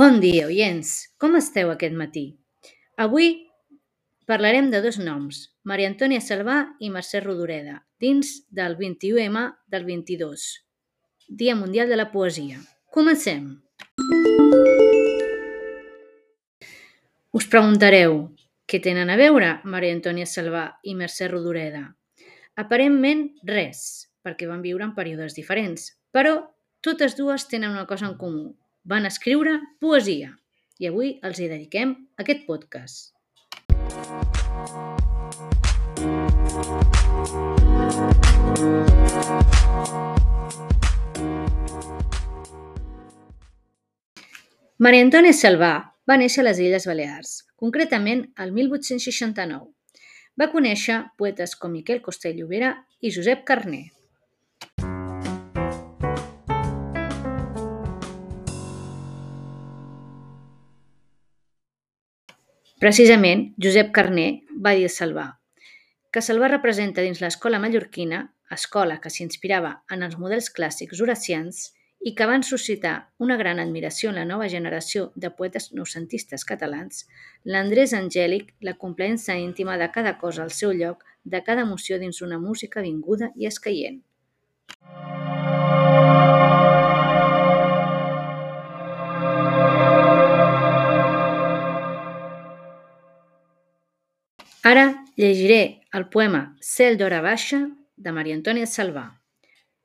Bon dia, oients! Com esteu aquest matí? Avui parlarem de dos noms, Maria Antònia Salvà i Mercè Rodoreda, dins del 21M del 22, Dia Mundial de la Poesia. Comencem! Us preguntareu, què tenen a veure Maria Antònia Salvà i Mercè Rodoreda? Aparentment res, perquè van viure en períodes diferents, però totes dues tenen una cosa en comú, van escriure poesia i avui els hi dediquem aquest podcast. Maria Antònia Salvà va néixer a les Illes Balears, concretament el 1869. Va conèixer poetes com Miquel Llobera i Josep Carner. Precisament, Josep Carner va dir Salvà que Salvà representa dins l'escola mallorquina, escola que s'inspirava en els models clàssics horacians i que van suscitar una gran admiració en la nova generació de poetes noucentistes catalans, l'Andrés Angèlic, la complència íntima de cada cosa al seu lloc, de cada emoció dins una música vinguda i escaient. Ara llegiré el poema Cel d'hora baixa de Maria Antònia Salvà.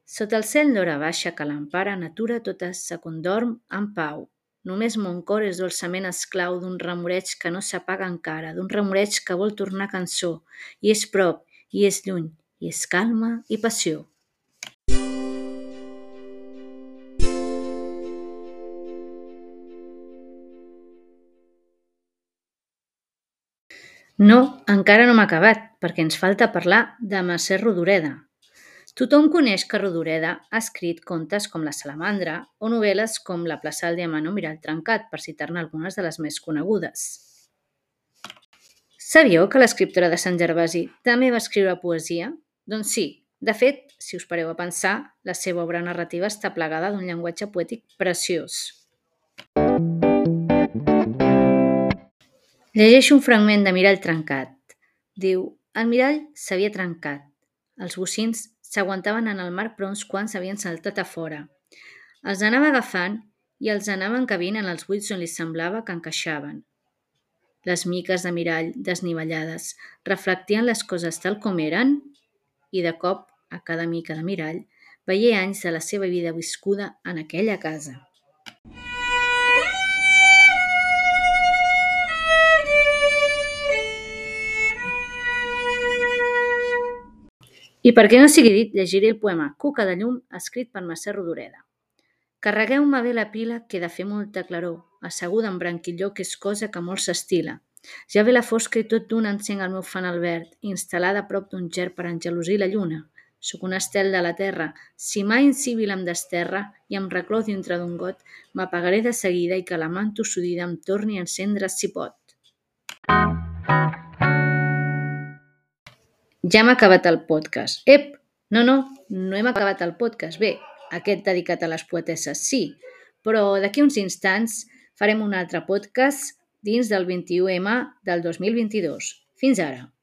Sota el cel d'hora baixa que l'empara natura tota se condorm en pau. Només mon cor és dolçament esclau d'un remoreig que no s'apaga encara, d'un remoreig que vol tornar cançó, i és prop, i és lluny, i és calma i passió. No, encara no m'ha acabat, perquè ens falta parlar de Mercè Rodoreda. Tothom coneix que Rodoreda ha escrit contes com La salamandra o novel·les com La plaça del diamant o Mirall trencat, per citar-ne algunes de les més conegudes. Sabíeu que l'escriptora de Sant Gervasi també va escriure poesia? Doncs sí, de fet, si us pareu a pensar, la seva obra narrativa està plegada d'un llenguatge poètic preciós. Llegeixo un fragment de Mirall trencat. Diu, el mirall s'havia trencat. Els bocins s'aguantaven en el mar però uns quants havien saltat a fora. Els anava agafant i els anava encabint en els buits on li semblava que encaixaven. Les miques de mirall desnivellades reflectien les coses tal com eren i de cop, a cada mica de mirall, veia anys de la seva vida viscuda en aquella casa. I per què no sigui dit, llegiré el poema Cuca de llum, escrit per Mercè Rodoreda. Carregueu-me bé la pila que he de fer molta claror, asseguda en branquilló que és cosa que molt s'estila. Ja ve la fosca i tot d'un encenc el meu fanal verd, instal·lada a prop d'un ger per engelosir la lluna. Soc un estel de la terra, si mai incivil em desterra i em reclou dintre d'un got, m'apagaré de seguida i que la manto sudida em torni a encendre si pot. Ja hem acabat el podcast. Ep! No, no, no hem acabat el podcast. Bé, aquest dedicat a les poetesses sí, però d'aquí uns instants farem un altre podcast dins del 21M del 2022. Fins ara!